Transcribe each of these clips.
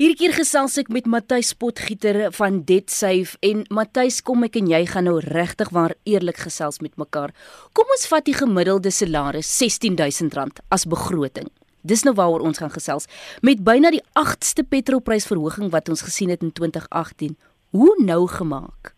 Hierdie keer gesels ek met Matthys Potgieter van DebtSafe en Matthys, kom ek en jy gaan nou regtig waar eerlik gesels met mekaar. Kom ons vat die gemiddelde salaris R16000 as begroting. Dis nou waaroor ons gaan gesels met byna die 8ste petrolprysverhoging wat ons gesien het in 2018. Hoe nou gemaak?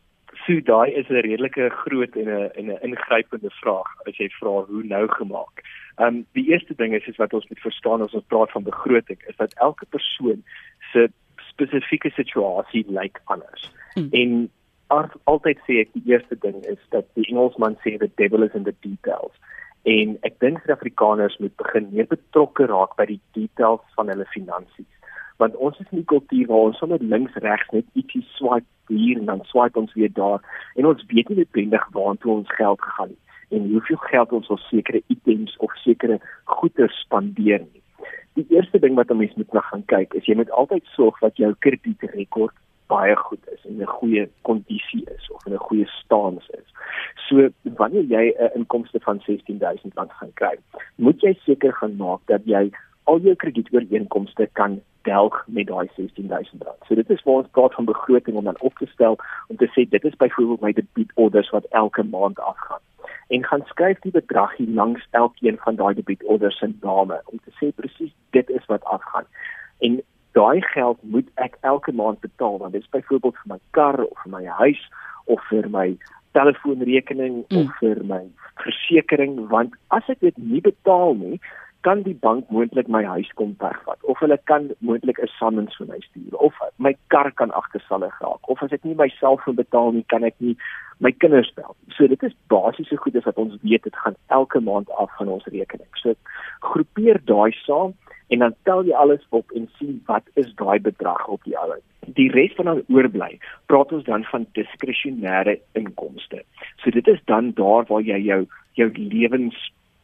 So daai is 'n redelike groot en 'n en 'n ingrypende vraag as jy vra hoe nou gemaak. Ehm um, die eerste ding is is wat ons moet verstaan as ons praat van begroting is dat elke persoon se spesifieke situasie lyk like anders. Hmm. En al, altyd sê ek die eerste ding is dat die Engelsman sê the devil is in the details. En ek dink Suid-Afrikaners moet begin meer betrokke raak by die details van hulle finansies. Want ons is nie kultuur waar ons sommer links regs net ietsie swipe hier en dan swipe ons weer daar. En ons weet nie noodwendig waartoe ons geld gegaan het en hoeveel geld ons op sekere items of sekere goeder spandeer nie. Die eerste ding wat 'n mens moet na gaan kyk is jy moet altyd sorg dat jou kredietrekord baie goed is en 'n goeie kondisie is of in 'n goeie staans is. So wanneer jy 'n inkomste van R16000 gaan kry, moet jy seker gaan maak dat jy al jou kredietooreenkomste kan delg met daai R16000. So dit is waar ons praat van begroting om dan op te stel om te sê dit is byvoorbeeld my debietorders wat elke maand afgaan en gaan skryf die bedrag hier langs elkeen van daai debietorders se name om te sê presies dit is wat afgaan. En daai geld moet ek elke maand betaal want dit is byvoorbeeld vir my kar of vir my huis of vir my telefoonrekening mm. of vir my versekerings want as ek dit nie betaal nie kan die bank moontlik my huis kom wegvat of hulle kan moontlik 'n summons vir my stuur of my kar kan agtersalig raak of as ek nie my selfoon betaal nie kan ek nie my kinders bel. So dit is basiese goedes wat ons weet dit gaan elke maand af van ons rekening. So groepeer daai saam en dan tel jy alles op en sien wat is daai bedrag op die ou. Die res van dan oorbly, praat ons dan van diskresionêre inkomste. So dit is dan daar waar jy jou jou lewens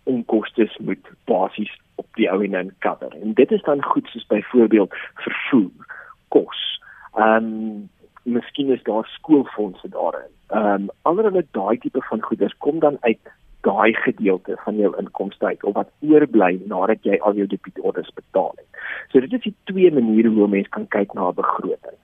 onkoste moet basies op die ou en cover. En dit is dan goed soos byvoorbeeld vervoer, kos. Ehm um, miskien is daar skoolfondse daarin. Ehm um, anderswoorde daai tipe van goederes kom dan uit daai gedeelte van jou inkomste uit of wat oorbly nadat jy al jou debietorders betaal het. So dit is die twee maniere hoe mens kan kyk na 'n begroting.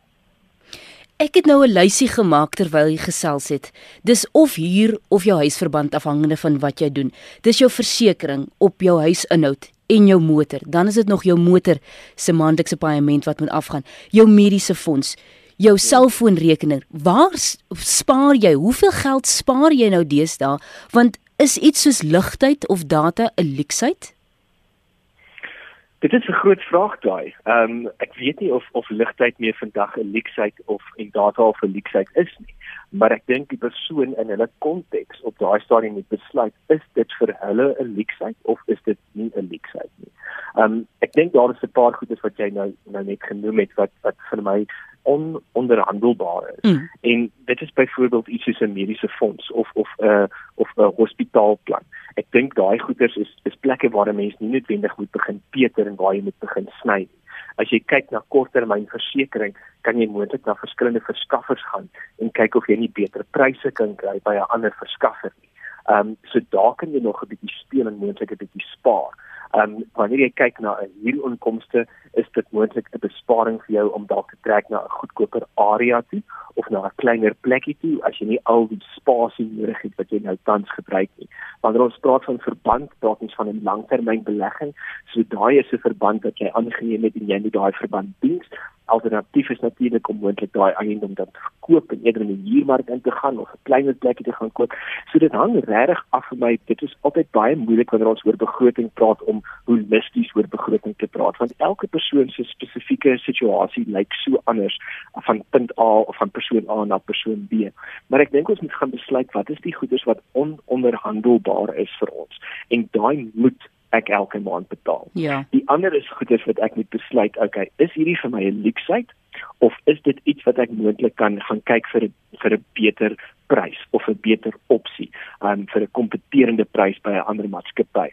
Ek het nou 'n lysie gemaak terwyl jy gesels het. Dis of huur of jou huisverband afhangende van wat jy doen. Dis jou versekerings op jou huisinhoud en jou motor. Dan is dit nog jou motor se maandelikse paaiement wat moet afgaan. Jou mediese fonds, jou selfoonrekening. Waar spaar jy? Hoeveel geld spaar jy nou deesdae? Want is iets soos ligtyd of data 'n leksheid? Dit is 'n groot vraag daai. Ehm um, ek weet nie of of ligtyd meer vandag 'n leksheid of en data of 'n leksheid is nie. Maar ek dink die persoon in hulle konteks op daai stadium moet besluit is dit vir hulle 'n leksheid of is dit nie 'n leksheid nie. Ehm um, ek dink daar is 'n paar goedes wat jy nou nou net genoem het wat wat vir my ononderhandelbaar is. Mm. En dit is byvoorbeeld iets soos 'n mediese fonds of of 'n uh, of 'n hospitaalplan. Ek dink daai goeders is is plekke waar 'n mens nie noodwendig moet begin peter en waar jy moet begin sny nie. As jy kyk na korttermynversekering, kan jy moontlik na verskillende verskaffers gaan en kyk of jy nie beter pryse kan kry by 'n ander verskaffer nie. Ehm um, so daar kan jy nog 'n bietjie speel en moontlik 'n bietjie spaar. Ehm um, wanneer jy kyk na 'n huurinkomste, is dit moontlik 'n besparing vir jou om dalk te trek na 'n goedkoper area toe of na 'n kleiner plekkie toe as jy nie al die spasie nodig het wat jy nou tans gebruik nie. Wanneer ons praat van verband, praat ons van 'n langtermynbelegging. So daai is 'n verband wat jy aangeneem het en jy moet daai verband diens alternatief is natuurlik om moontlik daai eiendom dan te verkoop en eerder in die huurmark in te gaan of 'n kleiner plekkie te gaan koop. So dit hang regtig af vir my. Dit is altyd baie moeilik wanneer ons oor begroting praat om holisties oor begroting te praat want elke persoon se spesifieke situasie lyk so anders van punt A of van persoon A na persoon B. Maar ek dink ons moet gaan besluit wat is die goederes wat ononderhandelbaar is vir ons en daai moet ek elke maand betaal. Ja. Die ander is goedes wat ek moet besluit, okay, is hierdie vir my 'n leksheid of is dit iets wat ek moontlik kan gaan kyk vir 'n vir 'n beter prys of 'n beter opsie, um vir 'n kompeterende prys by 'n ander maatskappy.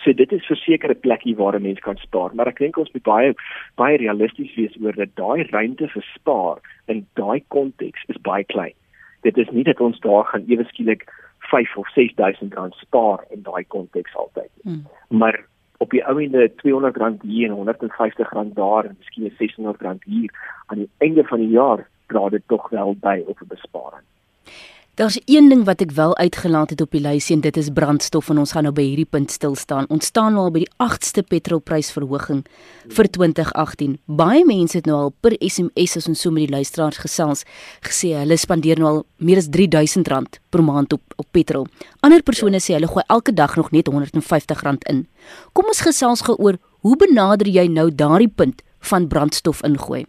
So dit is verseker 'n plekkie waar 'n mens kan spaar, maar ek dink ons moet baie baie realisties wees oor dat daai ruimte vir spaar in daai konteks is baie klein. Dit is nie dat ons daar gaan ewe skielik 5 of 6000 rand spaar in daai konteks altyd. Hmm. Maar op die ou ende R200 hier en R150 daar en miskien R600 hier aan die einde van die jaar dra dit tog wel by op 'n besparing. Daar's een ding wat ek wel uitgelaat het op die lysie en dit is brandstof en ons gaan nou by hierdie punt stil staan. Ons staan nou al by die 8ste petrolprysverhoging vir 2018. Baie mense het nou al per SMS as ons so met die luisteraars gesels gesê hulle spandeer nou al meer as R3000 per maand op op petrol. Ander persone sê hulle gooi elke dag nog net R150 in. Kom ons gesels gou oor hoe benader jy nou daardie punt van brandstof ingooi?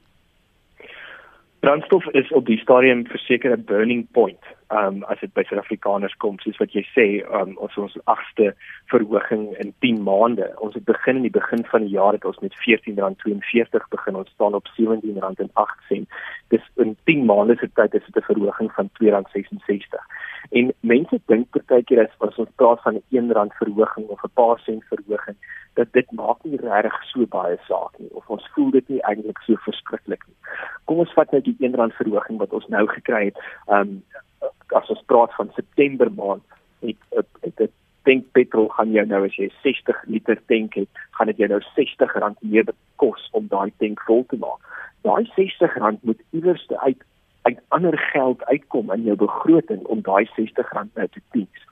Brandstof is op die stadium verseker 'n burning point um as dit by Suid-Afrikaners kom soos wat jy sê um ons ons agste verhoging in 10 maande. Ons het begin in die begin van die jaar het ons met R14.42 begin. Ons staan op R17.08 dis in 10 maande se tyd is dit 'n verhoging van R2.66 en mense dink partykeer as, as ons praat van 'n R1 verhoging of 'n paar sent verhoging dat dit maak nie regtig so baie saak nie of ons voel dit nie eintlik so verskriklik nie. Kom ons vat nou die R1 verhoging wat ons nou gekry het. Um as ons praat van September maand het het dit tank petrol gaan jou nou as jy 60 liter tank het, gaan dit jou nou R60 meer kos om daai tank vol te maak. Daai R60 moet iewers uit uit ander geld uitkom in jou begroting om daai R60 nou te diens.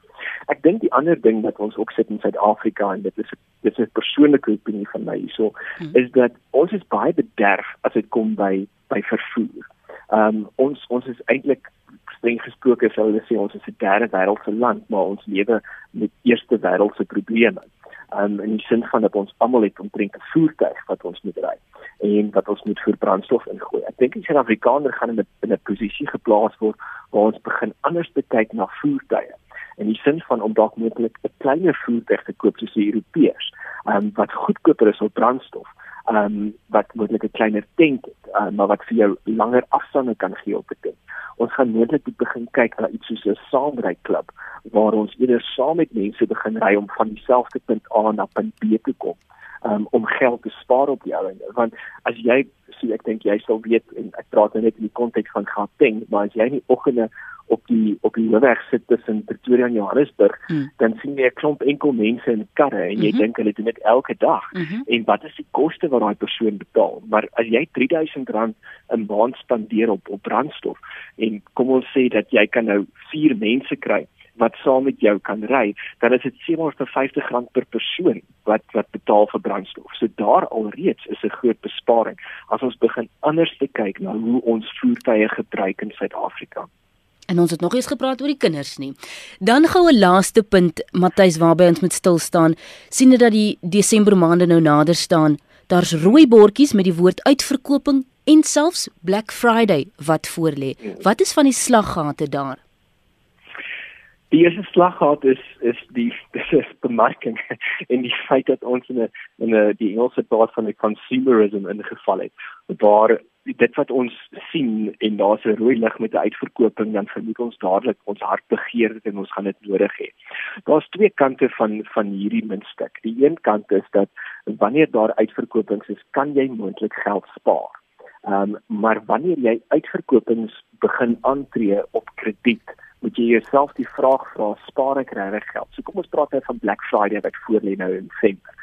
Ek dink die ander ding wat ons ook sit in Suid-Afrika en dit is dit is 'n persoonlike opinie van my hierso hmm. is dat ons is baie bederf as dit kom by by vervoer. Ehm um, ons ons is eintlik streng gesproke sou hulle sê ons is 'n derde wêreldse land, maar ons lewe met eerste wêreldse probleme. Um, in die sin van dat ons almal het omtrent 'n voertuig wat ons moet ry en wat ons moet vir brandstof ingooi. Ek dink die Suid-Afrikaner gaan in 'n in 'n posisie geplaas word waar ons begin anders bekyk na voertuie. In die sin van om dalk moontlik 'n kleiner voertuig te koop soos die Europeërs, um, wat goedkoper is op brandstof ehm um, wat moontlik 'n kleiner tank het, uh, maar wat vir jou langer afstande kan gee op 'n tank. Ons gaan moontlik begin kyk na iets soos 'n saamry klub waar ons eerder saam met mense begin ry om van dieselfde punt A na punt B te kom. Um, om geld te spaar op die ouene want as jy so ek dink jy sal weet en ek praat nou net in die konteks van Gauteng maar as jy in die oggende op die op die hoofweg sit tussen Pretoria en Johannesburg, hmm. dan sien jy 'n klomp enkel mense in karre en jy mm -hmm. dink hulle doen dit elke dag. Mm -hmm. En wat is die koste wat daai persoon betaal? Maar as jy R3000 'n maand spandeer op op brandstof en kom ons sê dat jy kan nou 4 mense kry wat saam met jou kan ry, dan is dit R750 per persoon wat wat betaal vir brandstof. So daar alreeds is 'n groot besparing as ons begin anders te kyk na hoe ons voertuie gebruik in Suid-Afrika. En ons het nog eens gepraat oor die kinders nie. Dan gou 'n laaste punt, Matthys, waarby ons moet stil staan. sien dit dat die Desember maande nou nader staan. Daar's rooi bordjies met die woord uitverkoping en selfs Black Friday wat voorlê. Wat is van die slaggate daar? Die eerste slaggat is is die dis is bemarking en die feit dat ons in 'n in 'n die Engelse taal van die consumerism ingeval het waar dit wat ons sien en daar's 'n rooi lig met 'n uitverkoping dan vermoed ons dadelik ons hart begeer dit en ons gaan dit nodig hê. Daar's twee kante van van hierdie muntstuk. Die een kant is dat wanneer daar uitverkopings is, kan jy moontlik geld spaar. Ehm um, maar wanneer jy uitverkopings begin aantree op krediet, moet jy jouself die vraag vra, spaar ek regtig geld? So kom ons praat nou van Black Friday wat voor lê nou in November.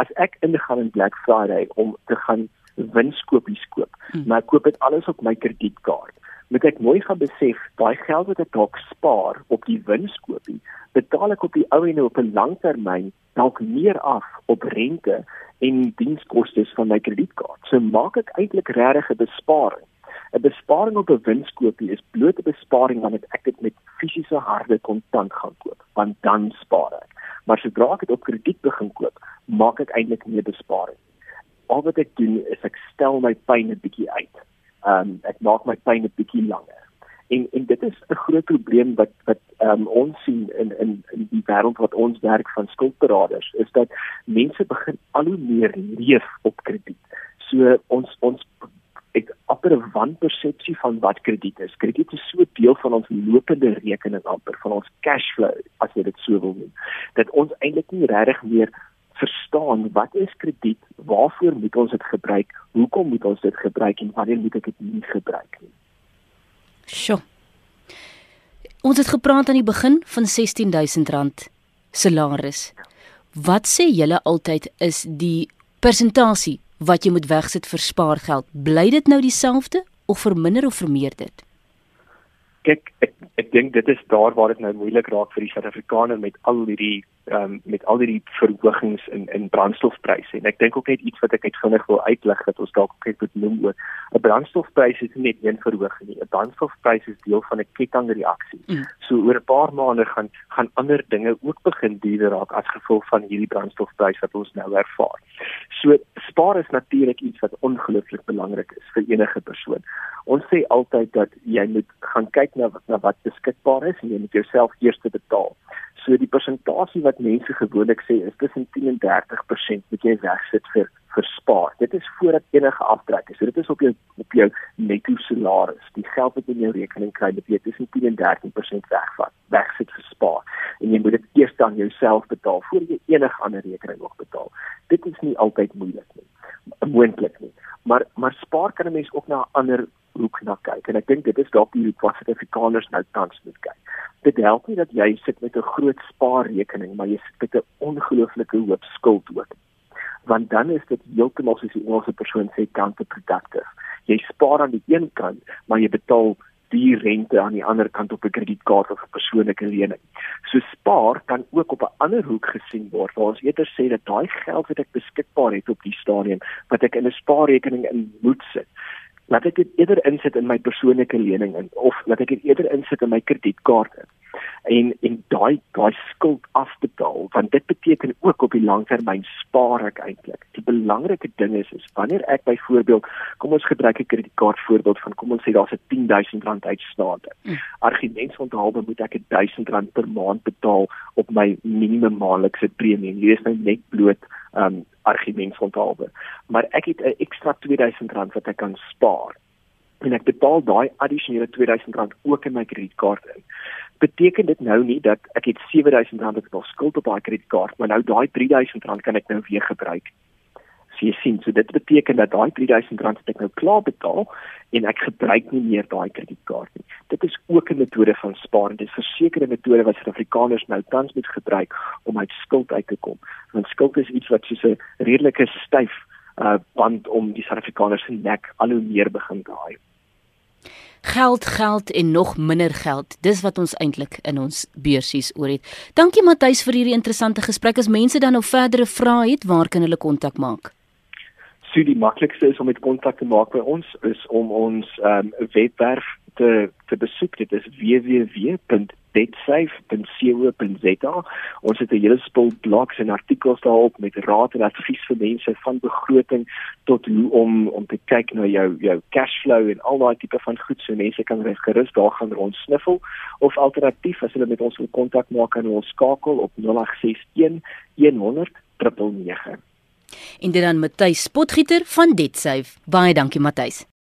As ek ingaan in Black Friday om te gaan winskoopies koop, hmm. maar ek koop dit alles op my kredietkaart. Moet ek mooi gaan besef, daai geld wat ek dalk spaar op die winskoopie, betaal ek op die ou en op 'n langtermyn dalk meer af op rente en dienskoste van my kredietkaart. So maak ek eintlik regtig 'n besparing. 'n Besparing op 'n winskoopie is bloot 'n besparing wanneer ek dit met fisiese harde kontant gaan koop, want dan spaar ek. Maar sodra ek dit op krediet begin koop, maak ek eintlik nie 'n besparing al wat ek doen is ek stel my pyn 'n bietjie uit. Um, ek maak my pyn 'n bietjie langer. En en dit is 'n groot probleem wat wat um, ons sien in in in die wêreld wat ons werk van skuldberaders is dat mense begin al hoe meer leef op krediet. So ons ons ek amper 'n wanpersepsie van wat krediet is. Krediet is so deel van ons lopende rekening amper van ons cash flow as jy dit so wil noem. Dat ons eintlik nie regtig meer verstaan wat is krediet, waarvoor moet ons dit gebruik, hoekom moet ons dit gebruik en wanneer moet ek dit nie gebruik nie. Sjoe. Ons het gepraat aan die begin van R16000 salaris. Wat sê julle altyd is die persentasie wat jy moet wegsit vir spaargeld? Bly dit nou dieselfde of verminder of vermeerder dit? Kyk, ek ek dink dit is daar waar dit nou moeilik raak vir die Suid-Afrikaner met al hierdie um, met al die verhogings in in brandstofpryse. En ek dink ook net iets wat ek net vinnig wil uitlig dat ons dalk ook net moet noem oor 'n brandstofprys is nie net een verhoging nie. 'n brandstofprys is deel van 'n kettingreaksie. Mm. so oor 'n paar maande gaan gaan ander dinge ook begin duurder raak as gevolg van hierdie brandstofprys wat ons nou ervaar. So spaar is natuurlik iets wat ongelooflik belangrik is vir enige persoon. Ons sê altyd dat jy moet gaan kyk na na wat beskikbaar is en jy moet jouself eers betaal So die persentasie wat mense gewoonlik sê is tussen 10 en 30% wat jy wegsit vir vir spaar. Dit is voordat enige aftrek is. So dit is op jou op jou netto salaris. Die geld wat in jou rekening kry, dit jy tussen 10 en 13% wegvat. Wegsit vir spaar. En jy moet dit eers dan jouself betaal voor jy enige ander rekening nog betaal. Dit is nie altyd moeilik nie. Moontlik nie. Maar maar spaar kan 'n mens ook na 'n ander hoek na kyk en ek dink dit is dalk die hoek wat Suid-Afrikaners nou tans moet kyk. Dit help nie dat jy sit met 'n groot spaarrekening, maar jy sit met 'n ongelooflike hoop skuld ook. Want dan is dit heeltemal soos die Engelse persoon sê counterproductive. Jy spaar aan die een kant, maar jy betaal die rente aan die ander kant op 'n kredietkaart of 'n persoonlike lening. So spaar kan ook op 'n ander hoek gesien word waar ons eerder sê dat daai geld wat ek beskikbaar het op die stadium wat ek in 'n spaarrekening in moet sit, laat ek dit eerder insit in my persoonlike lening in of laat ek dit eerder insit in my kredietkaart en en daai daai skuld afbetaal want dit beteken ook op die langtermyn spaar ek eintlik. Die belangrike ding is is wanneer ek byvoorbeeld kom ons gebruik 'n kredietkaart voorbeeld van kom ons sê daar's 'n R10000 uitstaande. Mm. Argumentsonthaalbe moet ek R1000 per maand betaal op my minimum maandelikse premie. Hier is nou net bloot um argumentsonthaalbe. Maar ek het 'n ekstra R2000 wat ek kan spaar en ek betaal daai addisionele R2000 ook in my kredietkaart in beteken dit nou nie dat ek het R7000 wat ek nog skuld op daai kredietkaart, maar nou daai R3000 kan ek nou weer gebruik. So jy sien, so dit beteken dat daai R3000 wat ek nou klaar betaal en ek gebruik nie meer daai kredietkaart nie. Dit is ook 'n metode van spaar en dit is 'n versekerde metode wat Suid-Afrikaners nou tans moet gebruik om uit skuld uit te kom. Want skuld is iets wat soos 'n redelike styf uh band om die Suid-Afrikaners se nek al hoe meer begin draai. Geld, geld en nog minder geld. Dis wat ons eintlik in ons beursies oor het. Dankie Matthys vir hierdie interessante gesprek. As mense dan nog verdere vrae het, waar kan hulle kontak maak? So die maklikste is om met kontak te maak by ons is om ons um, webwerf te te besoek. Dit is www.betsafe.co.za. Ons het 'n hele spul blogs en artikels daarop met raad en advies vir mense van begroting tot hoe om om te kyk na jou jou cashflow en al daai tipe van goed so mense kan gerus daar gaan rond sniffel of alternatief as hulle met ons wil kontak maak kan ons skakel op 0861 100 999. En dit dan Matthys Potgieter van Detsafe. Baie dankie Matthys.